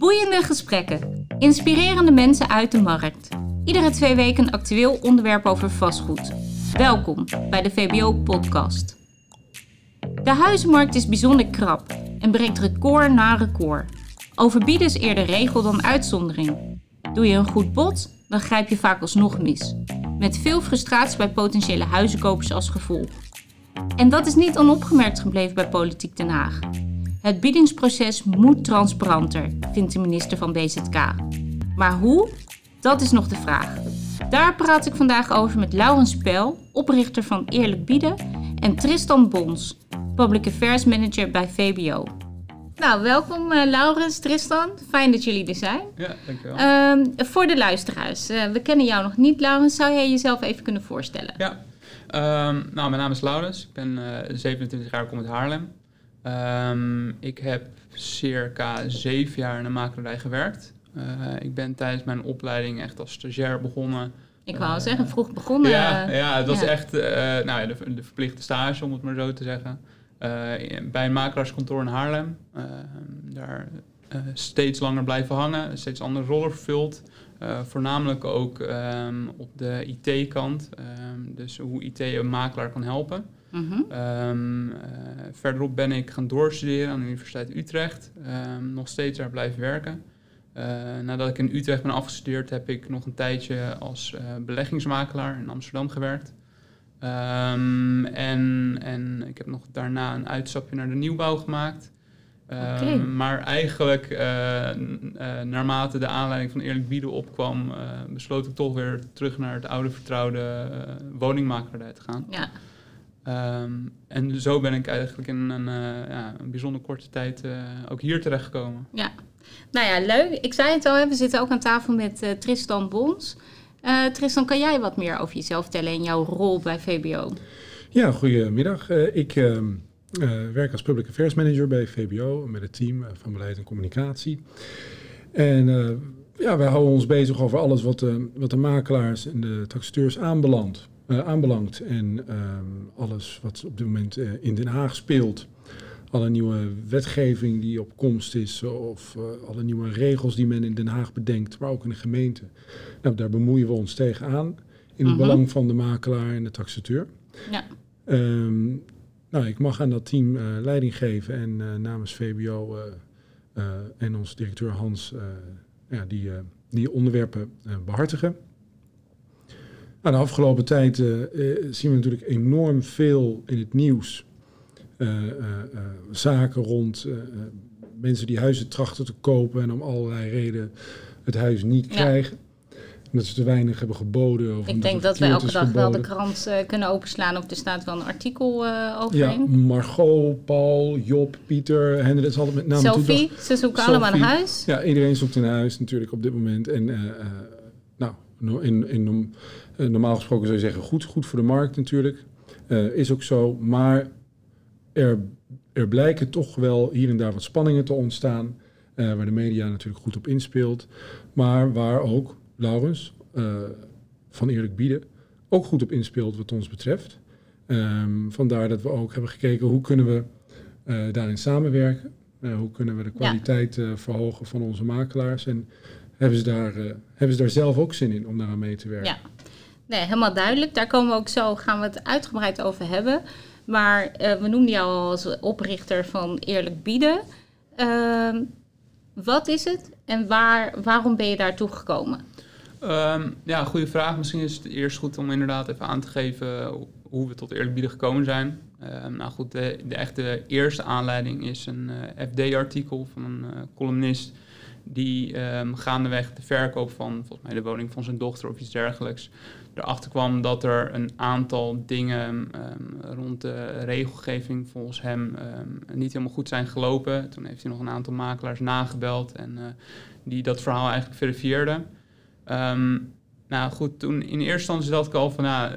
Boeiende gesprekken. Inspirerende mensen uit de markt. Iedere twee weken een actueel onderwerp over vastgoed. Welkom bij de VBO-podcast. De huizenmarkt is bijzonder krap en breekt record na record. Overbieden is eerder regel dan uitzondering. Doe je een goed bod, dan grijp je vaak alsnog mis. Met veel frustratie bij potentiële huizenkopers als gevolg. En dat is niet onopgemerkt gebleven bij Politiek Den Haag. Het biedingsproces moet transparanter, vindt de minister van BZK. Maar hoe? Dat is nog de vraag. Daar praat ik vandaag over met Laurens Pel, oprichter van Eerlijk Bieden, en Tristan Bons, Public Affairs Manager bij VBO. Nou, welkom uh, Laurens, Tristan. Fijn dat jullie er zijn. Ja, dankjewel. Uh, voor de luisteraars, uh, we kennen jou nog niet, Laurens. Zou jij jezelf even kunnen voorstellen? Ja, um, nou, mijn naam is Laurens. Ik ben 27 jaar, kom uit Haarlem. Um, ik heb circa zeven jaar in de makelaarij gewerkt. Uh, ik ben tijdens mijn opleiding echt als stagiair begonnen. Ik wou uh, zeggen, vroeg begonnen. Ja, ja het was ja. echt uh, nou, de, de, verplichte stage, om het maar zo te zeggen. bij een makelaarskantoor in Haarlem. daar steeds langer blijven hangen, steeds andere rollen vervuld. voornamelijk ook um, op de IT-kant. Um, dus hoe IT een makelaar kan helpen. -hmm. um, uh, verderop ben ik gaan doorstuderen aan de Universiteit Utrecht. Um, nog steeds daar blijven werken. Uh, nadat ik in Utrecht ben afgestudeerd, heb ik nog een tijdje als uh, beleggingsmakelaar in Amsterdam gewerkt. Um, en, en ik heb nog daarna een uitstapje naar de nieuwbouw gemaakt. Okay. Maar eigenlijk, naarmate de aanleiding van eerlijk bieden opkwam, besloot ik toch weer terug naar het oude vertrouwde woningmakelaardij te gaan. Ja. Um, en zo ben ik eigenlijk in een, uh, ja, een bijzonder korte tijd uh, ook hier terechtgekomen. Ja, nou ja, leuk. Ik zei het al, we zitten ook aan tafel met uh, Tristan Bons. Tristan, kan jij wat meer over jezelf vertellen en jouw rol bij VBO? Ja, goedemiddag. ik ehm, werk als Public Affairs Manager bij VBO met het team van beleid en communicatie. En ja, wij houden ons bezig over alles wat de, wat de makelaars en de taxateurs aanbelandt. Uh, aanbelangt. En um, alles wat op dit moment uh, in Den Haag speelt. Alle nieuwe wetgeving die op komst is. Of uh, alle nieuwe regels die men in Den Haag bedenkt. Maar ook in de gemeente. Nou, daar bemoeien we ons tegenaan. In het -huh. belang van de makelaar en de taxateur. Ja. Um, nou, ik mag aan dat team leiding geven. En namens VBO en onze directeur Hans ja, die, die onderwerpen behartigen. Nou, de afgelopen tijd uh, zien we natuurlijk enorm veel in het nieuws. Uh, uh, zaken rond mensen die huizen trachten te kopen en om allerlei redenen het huis niet ja. krijgen. Omdat ze te weinig hebben geboden. Of Ik denk dat we elke dag geboden. wel de krant kunnen openslaan of er staat wel een artikel over. Ja, Margot, Paul, Job, Pieter, Hendrik, dat is altijd met name Sophie, ze zoeken Sophie. allemaal een huis. Ja, iedereen zoekt een huis natuurlijk op dit moment. En in, in, uh, normaal gesproken zou je zeggen goed, goed voor de markt natuurlijk. Uh, is ook zo, maar er, er blijken toch wel hier en daar wat spanningen te ontstaan. Uh, waar de media natuurlijk goed op inspeelt. Maar waar ook Laurens van Eerlijk Bieden ook goed op inspeelt wat ons betreft. Um, vandaar dat we ook hebben gekeken hoe kunnen we daarin samenwerken. hoe kunnen we de kwaliteit ja. verhogen van onze makelaars. En hebben ze, daar, hebben ze daar zelf ook zin in om daaraan mee te werken. Ja. Nee, helemaal duidelijk. Daar komen we ook zo, gaan we het uitgebreid over hebben. Maar uh, we noemden jou al als oprichter van Eerlijk Bieden. Uh, wat is het en waar, waarom ben je daartoe gekomen? Um, ja, goede vraag. Misschien is het eerst goed om inderdaad even aan te geven hoe we tot Eerlijk Bieden gekomen zijn. Uh, nou goed, de, de, echte eerste aanleiding is een uh, FD-artikel van een uh, columnist die um, gaandeweg de verkoop van volgens mij de woning van zijn dochter of iets dergelijks erachter kwam dat er een aantal dingen um, rond de regelgeving volgens hem um, niet helemaal goed zijn gelopen. Toen heeft hij nog een aantal makelaars nagebeld en uh, die dat verhaal eigenlijk verifieerden. Nou goed, toen in eerste instantie dacht ik al van, nou,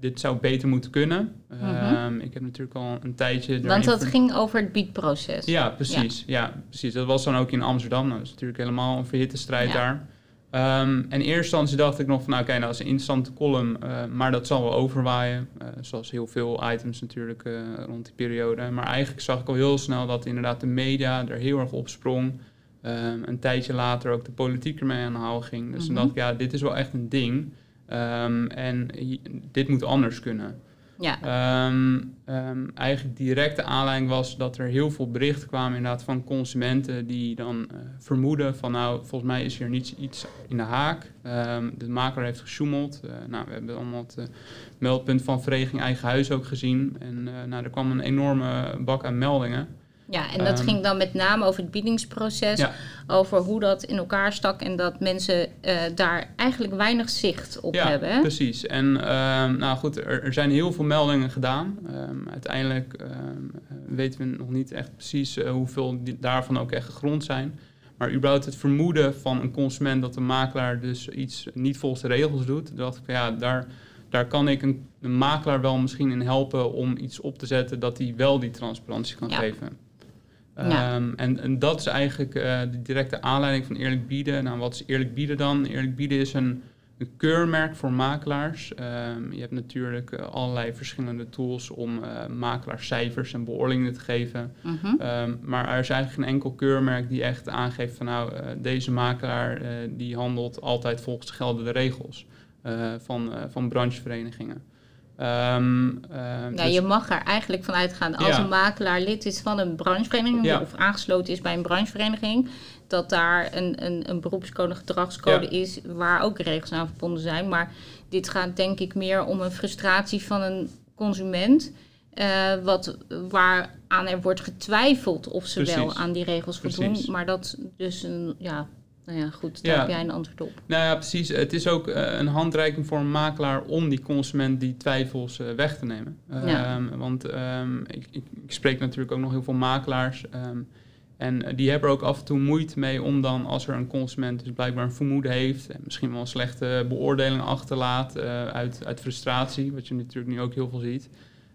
dit zou beter moeten kunnen. Mm -hmm. ik heb natuurlijk al een tijdje... Want dat ging over het biedproces. Ja, precies. Ja. ja. precies. Dat was dan ook in Amsterdam. Nou, dat is natuurlijk helemaal een verhitte strijd ja. daar. Um, en in eerste instantie dacht ik nog van, nou, oké, okay, nou, dat is een interessante column, uh, maar dat zal wel overwaaien. Uh, zoals heel veel items natuurlijk uh, rond die periode. Maar eigenlijk zag ik al heel snel dat inderdaad de media er heel erg op sprong. Ehm, een tijdje later ook de politiek ermee aan de haal ging. Dus Mhm. dan dacht ik, ja, dit is wel echt een ding. Ehm, en dit moet anders kunnen. Ja, Ehm, ehm, eigenlijk directe aanleiding was dat er heel veel berichten kwamen inderdaad van consumenten die dan eh, vermoeden van nou, volgens mij is hier niets iets in de haak. De makelaar heeft gesjoemeld. Eh, nou, we hebben allemaal het eh, meldpunt van Vereniging Eigen Huis ook gezien. En nou, er kwam een enorme bak aan meldingen. Ja en dat Ehm, ging dan met name over het biedingsproces, Ja. over hoe dat in elkaar stak en dat mensen eh, daar eigenlijk weinig zicht op ja, hebben. hè? precies. En ehm, nou goed, er, er zijn heel veel meldingen gedaan. Ehm, uiteindelijk weten we nog niet echt precies eh, hoeveel die, daarvan ook echt gegrond zijn. Maar überhaupt het vermoeden van een consument dat de makelaar dus iets niet volgens de regels doet. Dacht ik van ja, daar, daar kan ik een, een makelaar wel misschien in helpen om iets op te zetten dat hij wel die transparantie kan Ja. geven. Ja. Ehm, en, en dat is eigenlijk eh, de directe aanleiding van eerlijk bieden. Nou, wat is eerlijk bieden dan? Eerlijk bieden is een, een keurmerk voor makelaars. Ehm, je hebt natuurlijk eh, allerlei verschillende tools om eh makelaarscijfers en beoordelingen te geven. Mhm. Ehm, maar er is eigenlijk geen enkel keurmerk die echt aangeeft van nou, deze makelaar die handelt altijd volgens de geldende regels van, van brancheverenigingen. Ehm, Ja, dus- je mag er eigenlijk van uitgaan als Ja. een makelaar lid is van een branchevereniging Ja. of aangesloten is bij een branchevereniging, dat daar een, een, een beroepscode, gedragscode Ja. is waar ook regels aan verbonden zijn. Maar dit gaat denk ik meer om een frustratie van een consument. eh, wat, waar aan er wordt getwijfeld of ze wel aan die regels voldoen. Maar dat dus een, ja, nou ja, goed, daar Ja. heb jij een antwoord op. Nou ja, precies. Het is ook eh, een handreiking voor een makelaar om die consument die twijfels eh, weg te nemen. Ja. Ehm, want ehm, ik, ik, ik spreek natuurlijk ook nog heel veel makelaars. ehm, en eh, die hebben er ook af en toe moeite mee om dan, als er een consument dus blijkbaar een vermoeden heeft... en misschien wel een slechte beoordeling achterlaat uit, uit frustratie... wat je natuurlijk nu ook heel veel ziet...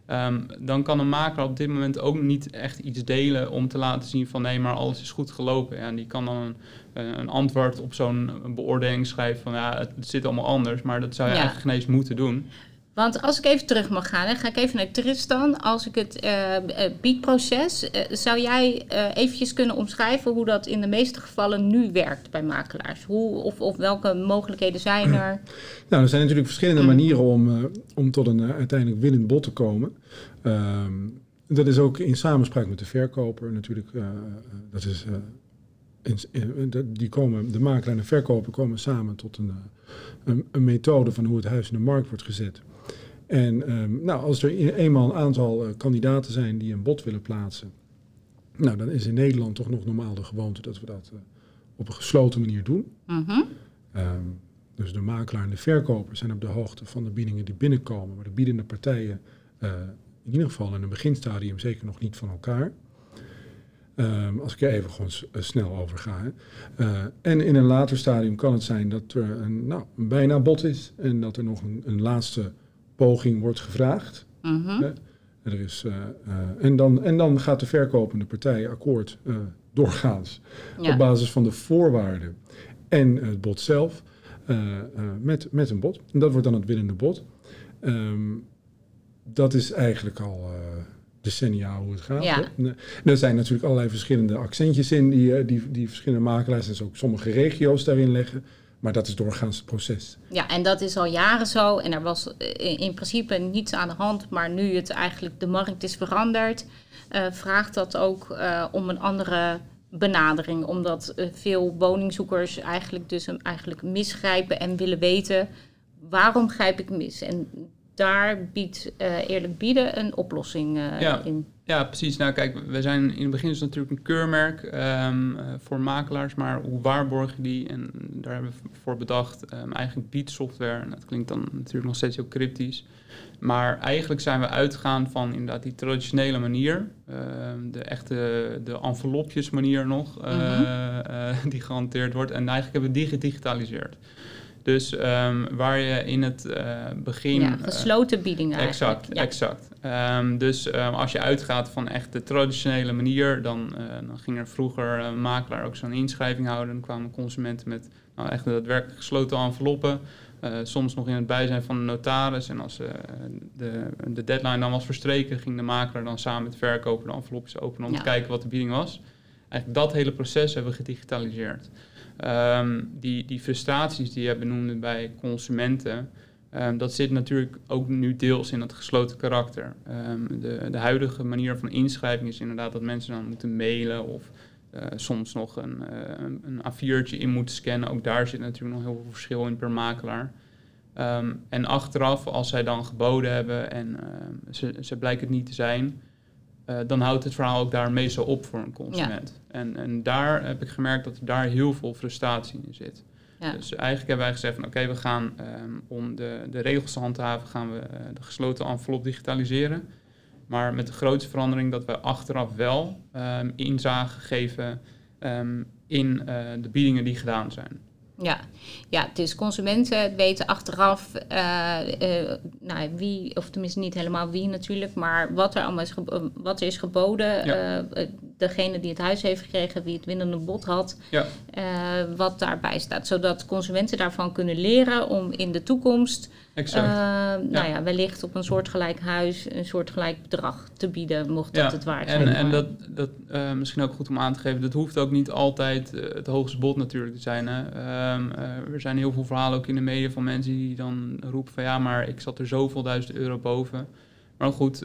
Ehm, dan kan een makelaar op dit moment ook niet echt iets delen om te laten zien van nee, maar alles is goed gelopen. Ja, en die kan dan een, eh, een antwoord op zo'n beoordeling schrijven van ja, het zit allemaal anders, maar dat zou je Ja. eigenlijk geen eens moeten doen. Want als ik even terug mag gaan, hè, ga ik even naar Tristan. Als ik het eh, biedproces, eh, zou jij eventjes kunnen omschrijven hoe dat in de meeste gevallen nu werkt bij makelaars? Hoe, of, of welke mogelijkheden zijn er? Nou, er zijn natuurlijk verschillende Mm. manieren om, om tot een uiteindelijk winnend bod te komen. Ehm, dat is ook in samenspraak met de verkoper natuurlijk. dat is, in- in- dat- die komen, de makelaar en de verkoper komen samen tot een, een, een methode van hoe het huis in de markt wordt gezet. En ehm, nou, als er eenmaal een aantal eh, kandidaten zijn die een bod willen plaatsen, nou, dan is in Nederland toch nog normaal de gewoonte dat we dat eh, op een gesloten manier doen. Mhm. Ehm, dus de makelaar en de verkoper zijn op de hoogte van de biedingen die binnenkomen, maar de biedende partijen eh, in ieder geval in een beginstadium zeker nog niet van elkaar. Ehm, als ik er even gewoon snel over ga. Hè. En in een later stadium kan het zijn dat er een, nou, een bijna bod is en dat er nog een, een laatste poging wordt gevraagd. Mhm. Er is, eh, eh, en, dan, en dan gaat de verkopende partij akkoord eh, doorgaans Ja. op basis van de voorwaarden en het bod zelf met, met een bod. En dat wordt dan het winnende bod. Ehm, dat is eigenlijk al decennia hoe het gaat. Ja. Er zijn natuurlijk allerlei verschillende accentjes in die, die, die verschillende makelaars en ook sommige regio's daarin leggen. Maar dat is doorgaans het proces. Ja, en dat is al jaren zo. En er was eh, in principe niets aan de hand. Maar nu het eigenlijk de markt is veranderd, eh, vraagt dat ook eh, om een andere benadering. Omdat veel woningzoekers eigenlijk dus eigenlijk misgrijpen en willen weten waarom grijp ik mis. En daar biedt eh, eerlijk bieden een oplossing eh, Ja. in. Ja, precies. Nou kijk, we zijn in het begin is het natuurlijk een keurmerk ehm, eh, voor makelaars, maar hoe waarborg je die? En daar hebben we voor bedacht ehm, eigenlijk biedsoftware. En dat klinkt dan natuurlijk nog steeds heel cryptisch. Maar eigenlijk zijn we uitgegaan van inderdaad die traditionele manier. ehm, de echte, de envelopjes manier nog, Mhm. die gehanteerd wordt. En eigenlijk hebben we die gedigitaliseerd. Dus ehm, waar je in het eh, begin... Ja, eh, gesloten biedingen eigenlijk. Exact, Ja. exact. Ehm, dus ehm, als je uitgaat van echt de traditionele manier, dan, eh, dan ging er vroeger een makelaar ook zo'n inschrijving houden. Dan kwamen consumenten met nou, echt daadwerkelijk gesloten enveloppen. Soms nog in het bijzijn van de notaris. En als de, de deadline dan was verstreken, ging de makelaar dan samen met de verkoper de envelopjes openen om Ja. te kijken wat de bieding was. eigenlijk dat hele proces hebben we gedigitaliseerd. Ehm, die, die frustraties die je benoemde bij consumenten, um, dat zit natuurlijk ook nu deels in het gesloten karakter. Um, de, de huidige manier van inschrijving is inderdaad dat mensen dan moeten mailen of uh, soms nog een, uh, een A4'tje in moeten scannen. Ook daar zit natuurlijk nog heel veel verschil in per makelaar. En achteraf, als zij dan geboden hebben en ze, ze blijken het niet te zijn, uh, dan houdt het verhaal ook daar meestal op voor een consument. Ja. En, en daar heb ik gemerkt dat er daar heel veel frustratie in zit. Ja. Dus eigenlijk hebben wij gezegd van oké, okay, we gaan um, om de, de regels te handhaven, gaan we uh, de gesloten envelop digitaliseren. Maar met de grootste verandering dat we achteraf wel um, inzage geven in de biedingen die gedaan zijn. Ja. ja, dus consumenten weten achteraf uh, uh, nou, wie, of tenminste niet helemaal wie natuurlijk, maar wat er allemaal is, gebo wat er is geboden. Ja. Uh, degene die het huis heeft gekregen, wie het winnende bod had, ja. wat daarbij staat. Zodat consumenten daarvan kunnen leren om in de toekomst Exact. Uh, nou ja, wellicht op een soortgelijk huis een soortgelijk bedrag te bieden, mocht dat het waard zijn. En, en dat, dat uh, misschien ook goed om aan te geven, dat hoeft ook niet altijd uh, het hoogste bod natuurlijk te zijn. Hè. Ehm, er zijn heel veel verhalen ook in de media van mensen die dan roepen van ja, maar ik zat er zoveel duizend euro boven. Maar goed,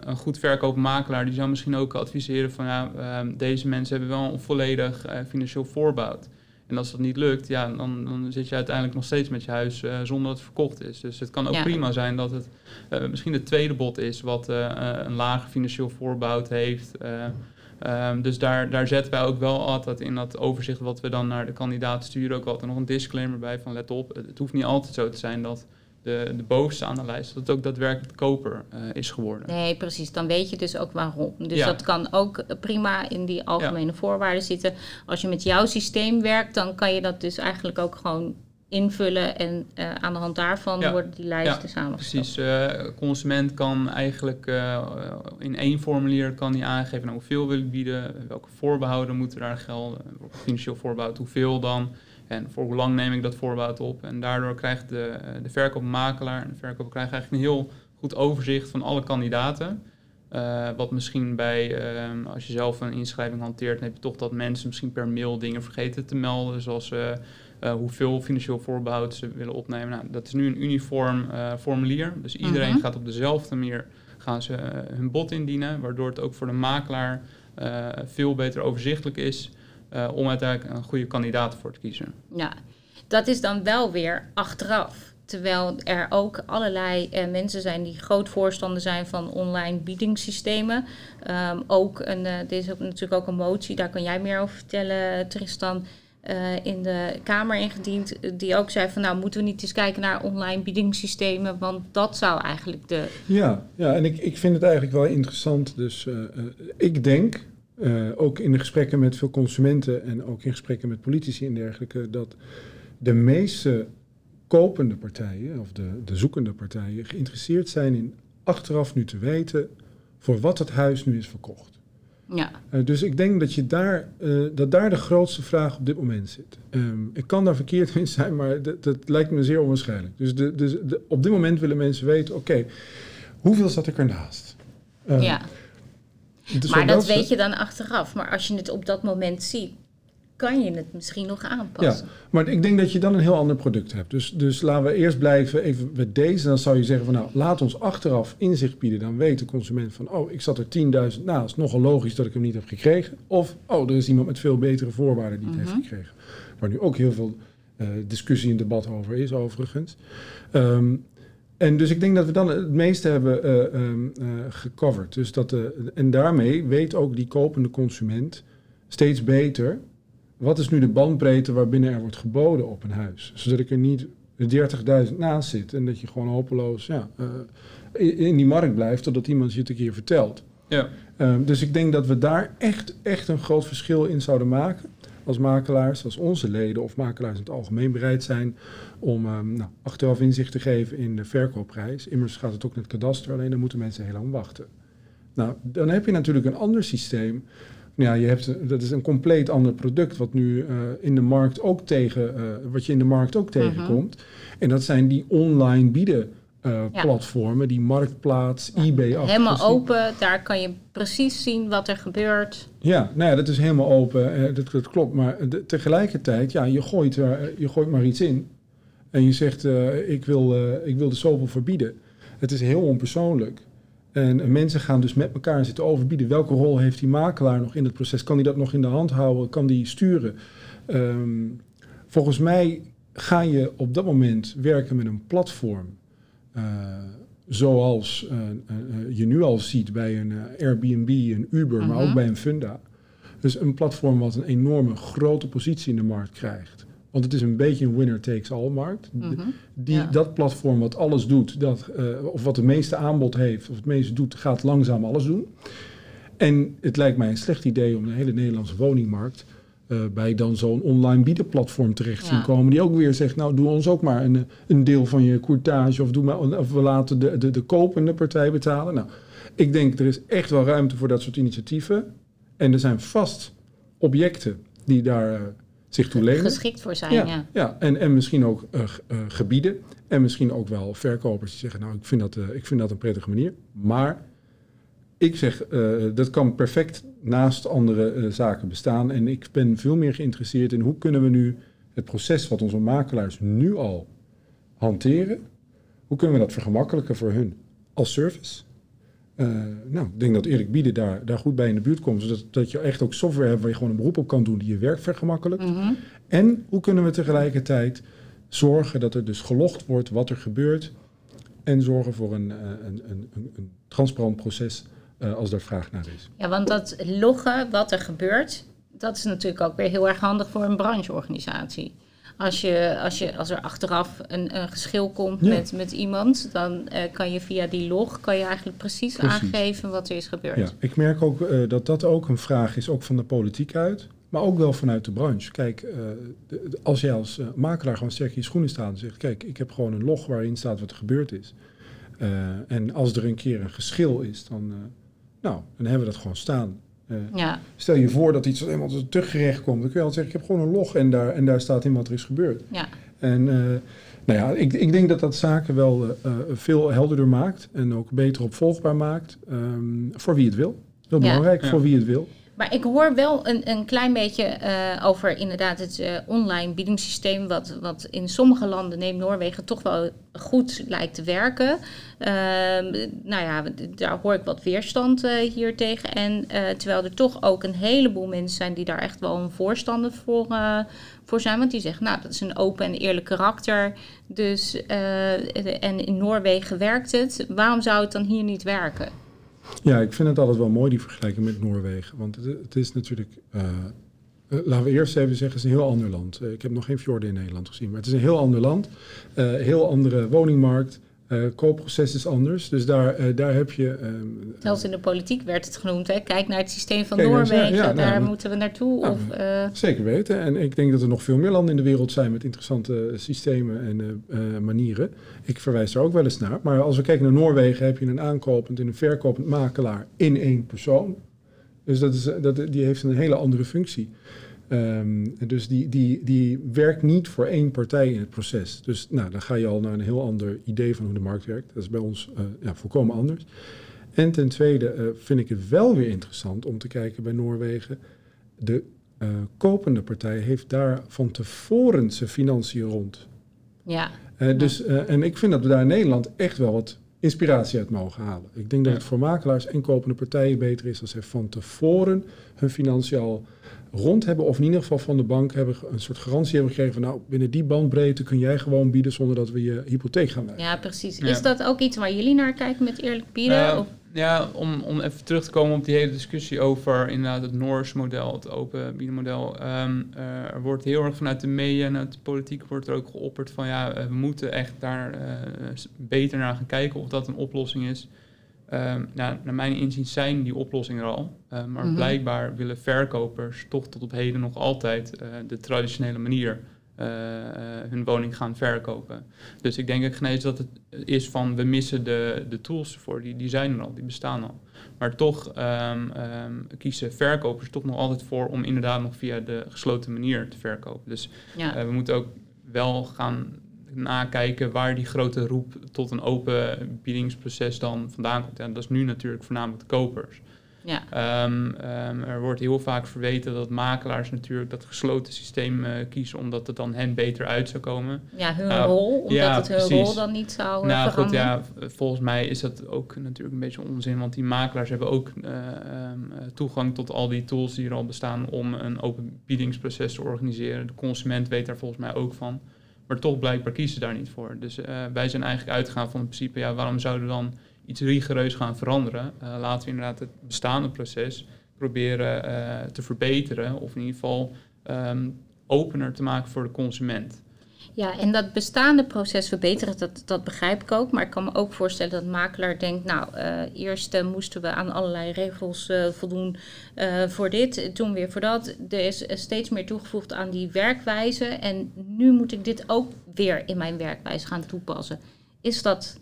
een goed verkoopmakelaar die zou misschien ook adviseren van ja, ehm, deze mensen hebben wel een volledig financieel voorbouwd. En als dat niet lukt, ja, dan, dan zit je uiteindelijk nog steeds met je huis uh, zonder dat het verkocht is. Dus het kan ook ja. prima zijn dat het uh, misschien het tweede bod is wat uh, een lager financieel voorbouwd heeft. Um, dus daar, daar zetten wij ook wel altijd in dat overzicht wat we dan naar de kandidaat sturen ook altijd nog een disclaimer bij van let op, het hoeft niet altijd zo te zijn dat de, de bovenste aan de lijst, dat het ook daadwerkelijk koper uh, is geworden. Nee, precies. Dan weet je dus ook waarom. Dus ja. dat kan ook prima in die algemene ja. voorwaarden zitten. Als je met jouw systeem werkt, dan kan je dat dus eigenlijk ook gewoon invullen en uh, aan de hand daarvan ja. worden die lijsten ja, samengesteld. Precies. Uh, consument kan eigenlijk in één formulier kan die aangeven nou, hoeveel wil ik bieden, welke voorbehouden moeten daar gelden, financieel voorbehoud, hoeveel dan. En voor hoe lang neem ik dat voorbouw op? En daardoor krijgt de, de verkoopmakelaar en de verkoper krijgt eigenlijk een heel goed overzicht van alle kandidaten. Uh, wat misschien bij, uh, als je zelf een inschrijving hanteert, dan heb je toch dat mensen misschien per mail dingen vergeten te melden. Zoals uh, hoeveel financieel voorbehoud ze willen opnemen. Nou, dat is nu een uniform formulier. Dus iedereen -hmm. gaat op dezelfde manier gaan ze, hun bod indienen. Waardoor het ook voor de makelaar veel beter overzichtelijk is. Uh, om uiteindelijk een goede kandidaat voor te kiezen. Ja, dat is dan wel weer achteraf. Terwijl er ook allerlei uh, mensen zijn die groot voorstander zijn van online biedingssystemen. Um, ook een, uh, dit is ook natuurlijk ook een motie, daar kan jij meer over vertellen, Tristan. in de Kamer ingediend, die ook zei van nou moeten we niet eens kijken naar online biedingssystemen, want dat zou eigenlijk de. Ja, ja en ik, ik vind het eigenlijk wel interessant. Dus ik denk, uh, ook in de gesprekken met veel consumenten en ook in gesprekken met politici en dergelijke, dat de meeste kopende partijen of de, de zoekende partijen geïnteresseerd zijn in achteraf nu te weten voor wat het huis nu is verkocht. Ja. Uh, dus ik denk dat, je daar, uh, dat daar de grootste vraag op dit moment zit. Um, ik kan daar verkeerd in zijn, maar dat, dat lijkt me zeer onwaarschijnlijk. Dus de, de, de, op dit moment willen mensen weten, oké, okay, hoeveel zat ik ernaast? Um, ja. Maar dat weet je dan achteraf. Maar als je het op dat moment ziet, kan je het misschien nog aanpassen. Ja, maar ik denk dat je dan een heel ander product hebt. Dus, dus laten we eerst blijven even met deze. Dan zou je zeggen van nou, laat ons achteraf inzicht bieden. Dan weet de consument van oh, ik zat er 10.000 naast. Nogal logisch dat ik hem niet heb gekregen. Of oh, er is iemand met veel betere voorwaarden die het mm -hmm. heeft gekregen. Waar nu ook heel veel uh, discussie en debat over is overigens. Um, en dus ik denk dat we dan het meeste hebben uh, uh, gecoverd. Dus dat, en daarmee weet ook die kopende consument steeds beter... wat is nu de bandbreedte waarbinnen er wordt geboden op een huis. Zodat ik er niet 30.000 naast zit en dat je gewoon hopeloos ja, in, in, die markt blijft... totdat iemand je het een keer vertelt. Ja. Ehm, dus ik denk dat we daar echt, echt een groot verschil in zouden maken als makelaars, als onze leden of makelaars in het algemeen bereid zijn om um, nou, achteraf inzicht te geven in de verkoopprijs. Immers gaat het ook met het kadaster, alleen dan moeten mensen heel lang wachten. Nou, dan heb je natuurlijk een ander systeem. Ja, je hebt, dat is een compleet ander product wat nu uh, in de markt ook tegen, uh, wat je in de markt ook tegenkomt. En dat zijn die online bieden eh, Ja. platformen, die marktplaats, eBay. Helemaal open, daar kan je precies zien wat er gebeurt. Ja, nou ja, dat is helemaal open. eh, dat, dat klopt. Maar de- tegelijkertijd, ja, je gooit, er, je gooit maar iets in. En je zegt, eh, ik, wil, eh, ik wil de zoveel verbieden. Het is heel onpersoonlijk. En eh, mensen gaan dus met elkaar zitten overbieden. Welke rol heeft die makelaar nog in het proces? Kan die dat nog in de hand houden? Kan die sturen? Ehm, volgens mij ga je op dat moment werken met een platform. Eh, zoals eh, eh, je nu al ziet bij een Airbnb, een Uber, maar Mhm. ook bij een Funda. Dus een platform wat een enorme grote positie in de markt krijgt. Want het is een beetje een winner-takes-all markt. De- Mhm. die, Ja. Dat platform wat alles doet, dat, of wat het meeste aanbod heeft, of het meeste doet, gaat langzaam alles doen. En het lijkt mij een slecht idee om de hele Nederlandse woningmarkt bij dan zo'n online biedenplatform terecht te zien Ja. komen. Die ook weer zegt, nou doe ons ook maar een, een deel van je courtage of, doe maar, of we laten de, de, de kopende partij betalen. Nou, ik denk er is echt wel ruimte voor dat soort initiatieven. En er zijn vast objecten die daar eh, zich toe lenen. Geschikt voor zijn, Ja, ja. ja. En, en misschien ook eh, eh, gebieden. En misschien ook wel verkopers die zeggen, nou, ik vind dat, eh, ik vind dat een prettige manier. Maar ik zeg, eh, dat kan perfect naast andere eh, zaken bestaan. En ik ben veel meer geïnteresseerd in hoe kunnen we nu het proces wat onze makelaars nu al hanteren, hoe kunnen we dat vergemakkelijken voor hun als service? Eh, nou, ik denk dat Erik Bieden daar, daar goed bij in de buurt komt. Zodat dat je echt ook software hebt waar je gewoon een beroep op kan doen die je werk vergemakkelijkt. Mhm. En hoe kunnen we tegelijkertijd zorgen dat er dus gelogd wordt wat er gebeurt. En zorgen voor een, een, een, een, een transparant proces eh, als daar vraag naar is. Ja, want dat loggen wat er gebeurt, dat is natuurlijk ook weer heel erg handig voor een brancheorganisatie. Als, je, als, je, als er achteraf een, een geschil komt Ja. met, met iemand, dan eh, kan je via die log kan je eigenlijk precies, Precies. aangeven wat er is gebeurd. Ja, ik merk ook eh, dat dat ook een vraag is, ook van de politiek uit. Maar ook wel vanuit de branche. Kijk, de- als jij als makelaar gewoon sterk in je schoenen staat en zegt... kijk, ik heb gewoon een log waarin staat wat er gebeurd is. En als er een keer een geschil is, dan, nou, dan hebben we dat gewoon staan. Eh, Ja, Stel je voor dat iets helemaal te gerecht komt. Dan kun je altijd zeggen, ik heb gewoon een log en daar, en daar staat in wat er is gebeurd. ja. En eh, nou ja, ik, ik denk dat dat zaken wel eh, veel helderder maakt. En ook beter opvolgbaar maakt. ehm, voor wie het wil. Heel Ja. belangrijk, Ja. voor wie het wil. Maar ik hoor wel een, een klein beetje eh, over inderdaad het eh, online biedingssysteem, wat, wat in sommige landen, neem Noorwegen, toch wel goed lijkt te werken. Ehm, nou ja, daar hoor ik wat weerstand eh, hier tegen. En terwijl er toch ook een heleboel mensen zijn die daar echt wel een voorstander voor, voor zijn. Want die zeggen, nou, dat is een open en eerlijk karakter. Dus, en in Noorwegen werkt het. Waarom zou het dan hier niet werken? Ja, ik vind het altijd wel mooi, die vergelijking met Noorwegen. Want het, is natuurlijk... eh, eh, laten we eerst even zeggen, het is een heel ander land. Eh, ik heb nog geen fjorden in Nederland gezien. Maar het is een heel ander land. eh, heel andere woningmarkt. Eh koopproces is anders. Dus daar, eh, daar heb je... ehm, Zelfs in de politiek werd het genoemd. Hè? Kijk naar het systeem van ja, Noorwegen, ja, nou, daar moeten we naartoe. Nou, of, eh, Zeker weten. En ik denk dat er nog veel meer landen in de wereld zijn met interessante eh, systemen en eh, eh, manieren. Ik verwijs daar ook wel eens naar. Maar als we kijken naar Noorwegen, heb je een aankopend en een verkopend makelaar in één persoon. Dus dat is, eh, dat, die heeft een hele andere functie. Ehm, dus die, die, die werkt niet voor één partij in het proces. Dus nou, dan ga je al naar een heel ander idee van hoe de markt werkt. Dat is bij ons eh, ja, volkomen anders. En ten tweede eh, vind ik het wel weer interessant om te kijken bij Noorwegen. De eh, kopende partij heeft daar van tevoren zijn financiën rond. ja. Dus, en ik vind dat we daar in Nederland echt wel wat inspiratie uit mogen halen. Ik denk dat het voor makelaars en kopende partijen beter is als ze van tevoren hun financiën al rond hebben. Of in ieder geval van de bank hebben een soort garantie hebben gekregen van nou, binnen die bandbreedte kun jij gewoon bieden zonder dat we je hypotheek gaan wijzen. ja, precies. Ja. Is dat ook iets waar jullie naar kijken met eerlijk bieden? Nou, of, ja, om, om even terug te komen op die hele discussie over inderdaad het Noors model, het open biedenmodel. Ehm, eh, er wordt heel erg vanuit de media en uit de politiek wordt er ook geopperd van ja, eh, we moeten echt daar eh, beter naar gaan kijken of dat een oplossing is. Ehm, nou, naar mijn inzien zijn die oplossingen er al. Eh, maar Mhm. blijkbaar willen verkopers toch tot op heden nog altijd eh, de traditionele manier eh, eh, hun woning gaan verkopen. Dus ik denk ook ineens dat het is van we missen de, de tools ervoor. Die, die zijn er al, die bestaan al. Maar toch ehm, ehm, kiezen verkopers toch nog altijd voor om inderdaad nog via de gesloten manier te verkopen. Dus ja. we moeten ook wel gaan nakijken waar die grote roep tot een open biedingsproces dan vandaan komt. En dat is nu natuurlijk voornamelijk de kopers. Ja. Ehm, ehm, er wordt heel vaak verweten dat makelaars natuurlijk dat gesloten systeem eh, kiezen omdat het dan hen beter uit zou komen. Ja, hun Nou, rol, omdat ja, het hun precies. rol dan niet zou eh, nou goed, ja, volgens mij is dat ook natuurlijk een beetje onzin, want die makelaars hebben ook eh, ehm, eh, toegang tot al die tools die er al bestaan om een open biedingsproces te organiseren. De consument weet daar volgens mij ook van. Maar toch blijkbaar kiezen ze daar niet voor. Dus eh, wij zijn eigenlijk uitgegaan van het principe, ja, waarom zouden we dan iets rigoureus gaan veranderen? Eh, laten we inderdaad het bestaande proces proberen eh, te verbeteren. Of in ieder geval ehm, opener te maken voor de consument. Ja, en dat bestaande proces verbeteren, dat, dat begrijp ik ook. Maar ik kan me ook voorstellen dat makelaar denkt... nou, eh, eerst eh, moesten we aan allerlei regels eh, voldoen voor dit, toen weer voor dat. Er is steeds meer toegevoegd aan die werkwijze. En nu moet ik dit ook weer in mijn werkwijze gaan toepassen. Is dat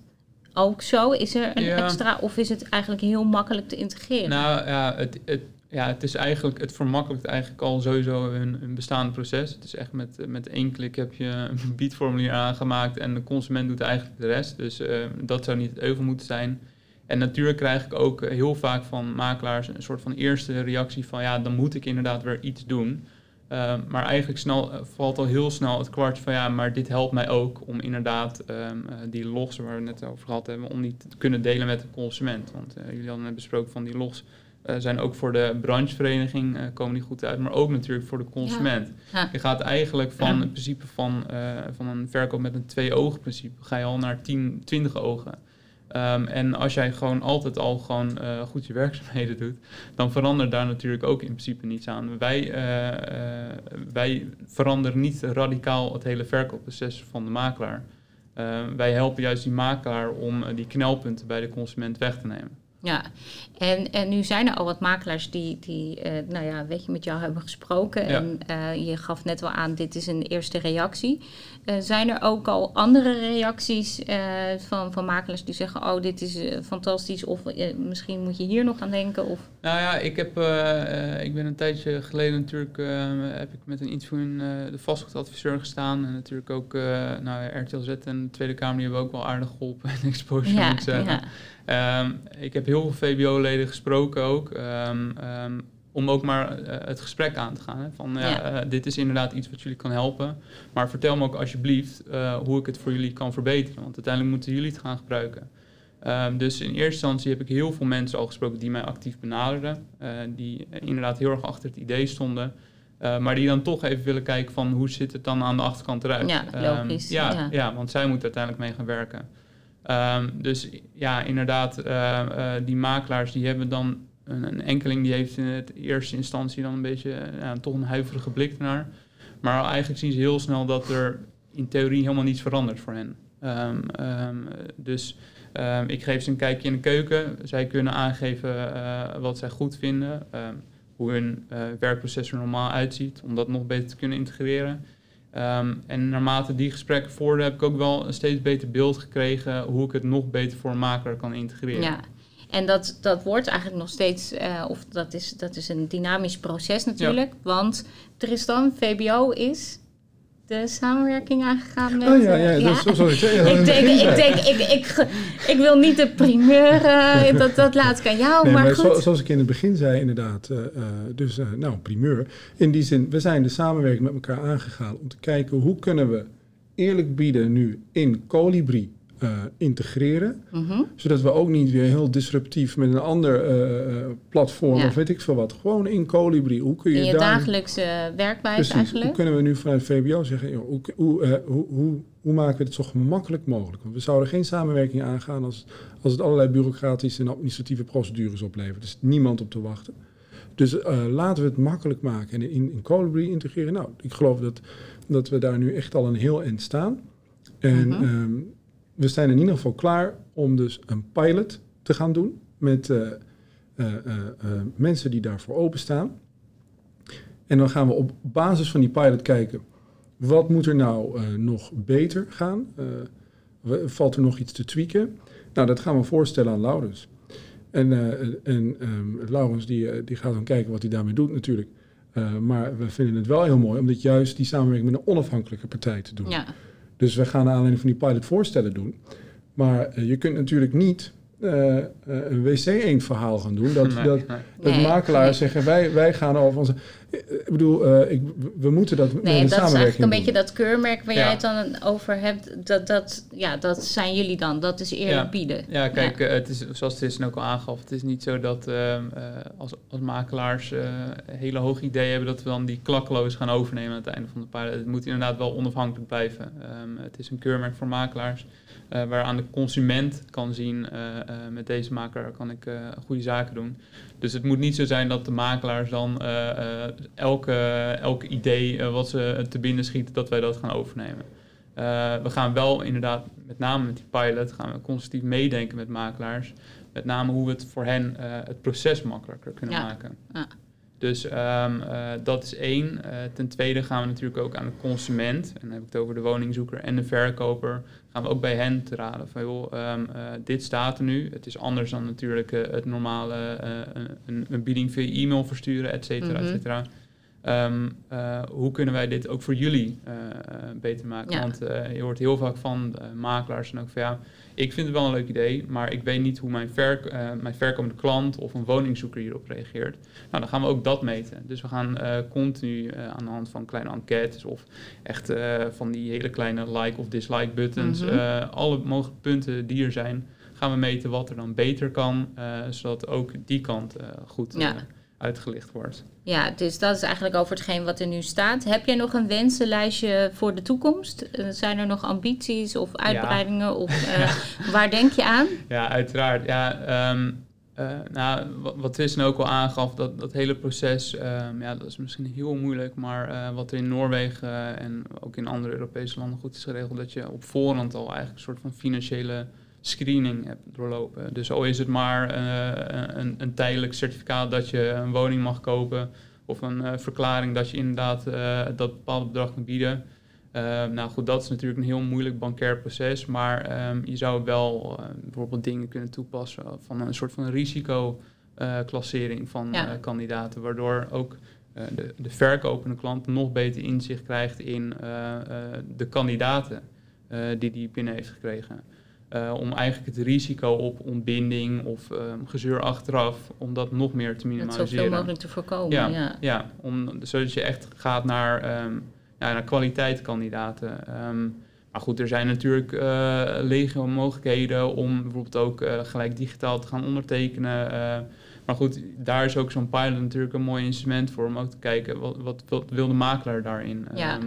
ook zo? Is er een Ja. extra of is het eigenlijk heel makkelijk te integreren? Nou ja, het, het, ja, het is eigenlijk, het vermakkelijkt eigenlijk al sowieso een, een bestaand proces. Het is echt met, met één klik heb je een biedformulier aangemaakt en de consument doet eigenlijk de rest. Dus eh, dat zou niet het euvel moeten zijn. En natuurlijk krijg ik ook heel vaak van makelaars een soort van eerste reactie van ja, dan moet ik inderdaad weer iets doen. Eh, maar eigenlijk snel, eh, valt al heel snel het kwartje van ja, maar dit helpt mij ook om inderdaad ehm, eh, die logs waar we het net over gehad hebben, om die te kunnen delen met de consument. Want jullie hadden net besproken van die logs eh, zijn ook voor de branchevereniging eh, komen die goed uit, maar ook natuurlijk voor de consument. Ja. Je gaat eigenlijk van Ja. het principe van, eh, van een verkoop met een twee ogen principe, ga je al naar 10, 20 ogen. Ehm, en als jij gewoon altijd al gewoon goed je werkzaamheden doet, dan verandert daar natuurlijk ook in principe niets aan. Wij, wij veranderen niet radicaal het hele verkoopproces van de makelaar. Eh, wij helpen juist die makelaar om die knelpunten bij de consument weg te nemen. Ja, en, en nu zijn er al wat makelaars die, die eh, nou ja, weet je, met jou hebben gesproken. Ja. En eh, je gaf net wel aan, dit is een eerste reactie. Eh, zijn er ook al andere reacties van, van makelaars die zeggen, oh, dit is fantastisch. Of misschien moet je hier nog aan denken. Of, Nou ja, ik, heb, ik ben een tijdje geleden natuurlijk heb ik met een interview in de vastgoedadviseur gestaan. En natuurlijk ook uh, nou, ja, RTL Z en de Tweede Kamer die hebben ook wel aardig geholpen in exposure, ja, moet ik zeggen. ja. Ehm, ik heb heel veel VBO-leden gesproken ook. ehm, ehm, om ook maar eh, het gesprek aan te gaan. Hè? Van ja, Ja. eh, dit is inderdaad iets wat jullie kan helpen. Maar vertel me ook alsjeblieft eh, hoe ik het voor jullie kan verbeteren. Want uiteindelijk moeten jullie het gaan gebruiken. Dus in eerste instantie heb ik heel veel mensen al gesproken die mij actief benaderden. die inderdaad heel erg achter het idee stonden. maar die dan toch even willen kijken van hoe zit het dan aan de achterkant eruit. Ja, logisch, ja, ja. ja, want zij moeten uiteindelijk mee gaan werken. Ehm, dus ja, inderdaad, eh, eh, die makelaars die hebben dan een, een enkeling die heeft in het eerste instantie dan een beetje eh, toch een huiverige blik ernaar. Maar eigenlijk zien ze heel snel dat er in theorie helemaal niets verandert voor hen. Ehm, ehm, dus ik geef ze een kijkje in de keuken. Zij kunnen aangeven wat zij goed vinden. hoe hun werkproces er normaal uitziet. Om dat nog beter te kunnen integreren. Ehm, en naarmate die gesprekken vorderden, heb ik ook wel een steeds beter beeld gekregen hoe ik het nog beter voor een makelaar kan integreren. Ja, en dat, dat wordt eigenlijk nog steeds, eh, of dat is, dat is een dynamisch proces natuurlijk. Want Tristan, VBO is de samenwerking aangegaan met... Oh ja, eh, ja, dat is zo zou ik denk, ik, denk ik, ik, ik wil niet de primeur, eh, dat, dat laat ik aan jou, Nee, maar, maar goed. zo- zoals ik in het begin zei, inderdaad. eh, eh, dus, eh, nou, primeur. In die zin, we zijn de samenwerking met elkaar aangegaan om te kijken hoe kunnen we eerlijk bieden nu in Colibri eh, integreren. Mhm. Zodat we ook niet weer heel disruptief met een ander eh, eh, platform Ja. of weet ik veel wat. Gewoon in Colibri. Hoe kun je, In je daar... dagelijkse werkwijze Precies. Hoe eigenlijk. kunnen we nu vanuit VBO zeggen, joh, hoe, hoe, hoe, hoe, maken we het zo gemakkelijk mogelijk? Want we zouden geen samenwerking aangaan als, als het allerlei bureaucratische en administratieve procedures oplevert. Er is niemand op te wachten. Dus laten we het makkelijk maken en in, in Colibri integreren. Nou, ik geloof dat, dat we daar nu echt al een heel eind staan. En Mhm. ehm, we zijn in ieder geval klaar om dus een pilot te gaan doen met eh, eh, eh, mensen die daarvoor openstaan. En dan gaan we op basis van die pilot kijken, wat moet er nou nog beter gaan? Valt er nog iets te tweaken? Nou, dat gaan we voorstellen aan Laurens. En, en ehm, Laurens die, die gaat dan kijken wat hij daarmee doet natuurlijk. Maar we vinden het wel heel mooi om dit juist die samenwerking met een onafhankelijke partij te doen. Ja, Dus we gaan alleen van die pilot voorstellen doen. Maar eh, je kunt natuurlijk niet uh, een wc-eend verhaal gaan doen. Dat, Nee, dat, nee. dat Nee, makelaars nee. zeggen, wij, wij gaan over onze... Ik bedoel, eh, ik, we moeten dat met Nee, een dat is eigenlijk een doen. beetje dat keurmerk waar Ja. jij het dan over hebt. Dat, dat, ja, dat zijn jullie dan. Dat is eerlijk Ja. bieden. Ja, kijk, eh, het is, zoals Tristan ook al aangaf, het is niet zo dat ehm, eh, als, als makelaars eh, hele hoge ideeën hebben dat we dan die klakkeloos gaan overnemen aan het einde van de pilot. Het moet inderdaad wel onafhankelijk blijven. Ehm, het is een keurmerk voor makelaars, eh, waaraan de consument kan zien, eh, eh, met deze makelaar kan ik eh, goede zaken doen. Dus het moet niet zo zijn dat de makelaars dan eh, eh, elke, elke idee eh, wat ze te binnen schieten, dat wij dat gaan overnemen. Eh, we gaan wel inderdaad, met name met die pilot, gaan we constructief meedenken met makelaars. Met name hoe we het voor hen eh, het proces makkelijker kunnen Ja. maken. Ja. Dus ehm, eh, dat is één. Eh, ten tweede gaan we natuurlijk ook aan de consument, en dan heb ik het over de woningzoeker en de verkoper, gaan we ook bij hen te raden van joh, ehm, eh, dit staat er nu. Het is anders dan natuurlijk het normale een, een bieding via e-mail versturen, et cetera, et Mhm. cetera. Ehm, eh, hoe kunnen wij dit ook voor jullie eh, eh, beter maken? Ja. Want je hoort heel vaak van makelaars en ook van ja, ik vind het wel een leuk idee, maar ik weet niet hoe mijn, verk, eh, mijn verkomende klant of een woningzoeker hierop reageert. Nou, dan gaan we ook dat meten. Dus we gaan continu aan de hand van kleine enquêtes of echt van die hele kleine like of dislike buttons, Mhm. alle mogelijke punten die er zijn, gaan we meten wat er dan beter kan, zodat ook die kant goed Ja. Uitgelicht wordt. Ja, dus dat is eigenlijk over hetgeen wat er nu staat. Heb jij nog een wensenlijstje voor de toekomst? Eh, zijn er nog ambities of uitbreidingen? Of eh, waar denk je aan? Ja, uiteraard. Ja, ehm, eh, nou, wat, Tristan ook al aangaf, dat, dat hele proces, ehm, ja, dat is misschien heel moeilijk, maar wat er in Noorwegen en ook in andere Europese landen goed is geregeld, dat je op voorhand al eigenlijk een soort van financiële screening hebt doorlopen. Dus al is het maar eh, een, een tijdelijk certificaat dat je een woning mag kopen, of een eh, verklaring dat je inderdaad eh, dat bepaalde bedrag kunt bieden. Uh, nou goed, dat is natuurlijk een heel moeilijk bankair proces, maar um, je zou wel bijvoorbeeld dingen kunnen toepassen van een soort van risicoclassering van Ja. kandidaten, waardoor ook de, de verkopende klant nog beter inzicht krijgt in de kandidaten die die binnen heeft gekregen. Uh, om eigenlijk het risico op ontbinding of um, gezeur achteraf, om dat nog meer te minimaliseren. Dat zoveel mogelijk te voorkomen, ja. ja. ja om, zodat je echt gaat naar, um, ja, naar kwaliteitskandidaten. Um, maar goed, er zijn natuurlijk uh, legio mogelijkheden om bijvoorbeeld ook uh, gelijk digitaal te gaan ondertekenen. Uh, maar goed, daar is ook zo'n pilot natuurlijk een mooi instrument voor om ook te kijken wat, wat, wat wil de makelaar daarin. Ja.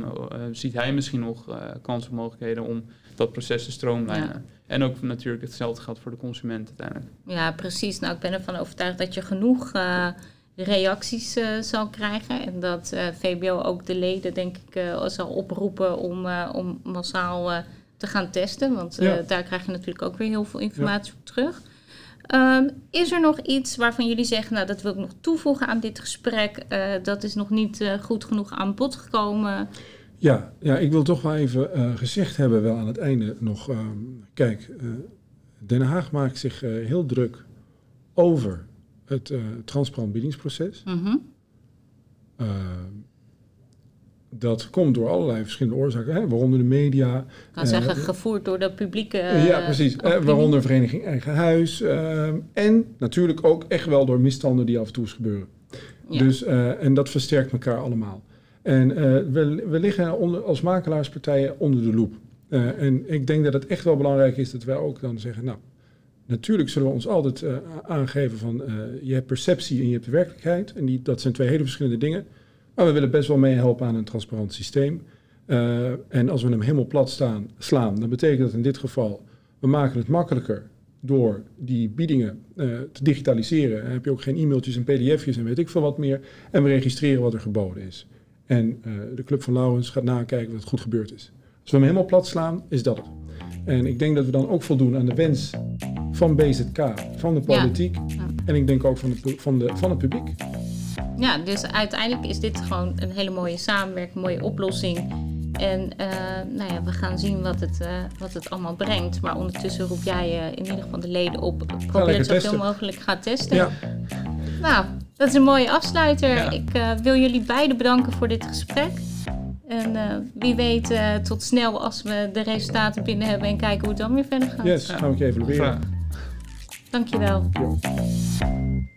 Ziet hij misschien nog kansen of mogelijkheden om dat proces te stroomlijnen. Ja. En ook natuurlijk hetzelfde geldt voor de consument uiteindelijk. Ja, precies. Nou, ik ben ervan overtuigd dat je genoeg uh, reacties uh, zal krijgen. En dat uh, VBO ook de leden, denk ik, zal oproepen om, om massaal te gaan testen. Want Ja. daar krijg je natuurlijk ook weer heel veel informatie op terug. Um, is er nog iets waarvan jullie zeggen, nou dat wil ik nog toevoegen aan dit gesprek, uh, dat is nog niet uh, goed genoeg aan bod gekomen? Ja, ja ik wil toch wel even uh, gezegd hebben, wel aan het einde nog. Um, kijk, Den Haag maakt zich heel druk over het transparant biedingsproces. -hmm. dat komt door allerlei verschillende oorzaken, hè, waaronder de media. Ik kan zeggen, gevoerd door de publieke. ja, precies. waaronder Vereniging Eigen Huis. en natuurlijk ook echt wel door misstanden die af en toe gebeuren. Ja. Dus, en dat versterkt elkaar allemaal. En uh, we, liggen als makelaarspartijen onder de loep. Uh, en ik denk dat het echt wel belangrijk is dat wij ook dan zeggen, nou, natuurlijk zullen we ons altijd uh, aangeven van, je hebt perceptie en je hebt de werkelijkheid. En die, dat zijn twee hele verschillende dingen. Maar we willen best wel meehelpen aan een transparant systeem. en als we hem helemaal plat staan, slaan, dan betekent dat in dit geval, we maken het makkelijker door die biedingen te digitaliseren. Dan heb je ook geen e-mailtjes en pdf'jes en weet ik veel wat meer. En we registreren wat er geboden is. En uh, de Club van Laurens gaat nakijken wat het goed gebeurd is. Als we hem helemaal plat slaan, is dat het. En ik denk dat we dan ook voldoen aan de wens van BZK, van de politiek. Ja. Ja. En ik denk ook van, het, van, de, van het publiek. Ja, dus uiteindelijk is dit gewoon een hele mooie samenwerking, mooie oplossing. En uh, nou ja, we gaan zien wat het, uh, wat het allemaal brengt. Maar ondertussen roep jij uh, in ieder geval de leden op. Probeer het zoveel mogelijk gaan testen. Ja. Nou, dat is een mooie afsluiter. Ja. Ik uh, wil jullie beiden bedanken voor dit gesprek. En eh, wie weet eh, tot snel als we de resultaten binnen hebben en kijken hoe het dan weer verder gaat. Yes, gaan we evalueren. Graag. Dankjewel. Ja.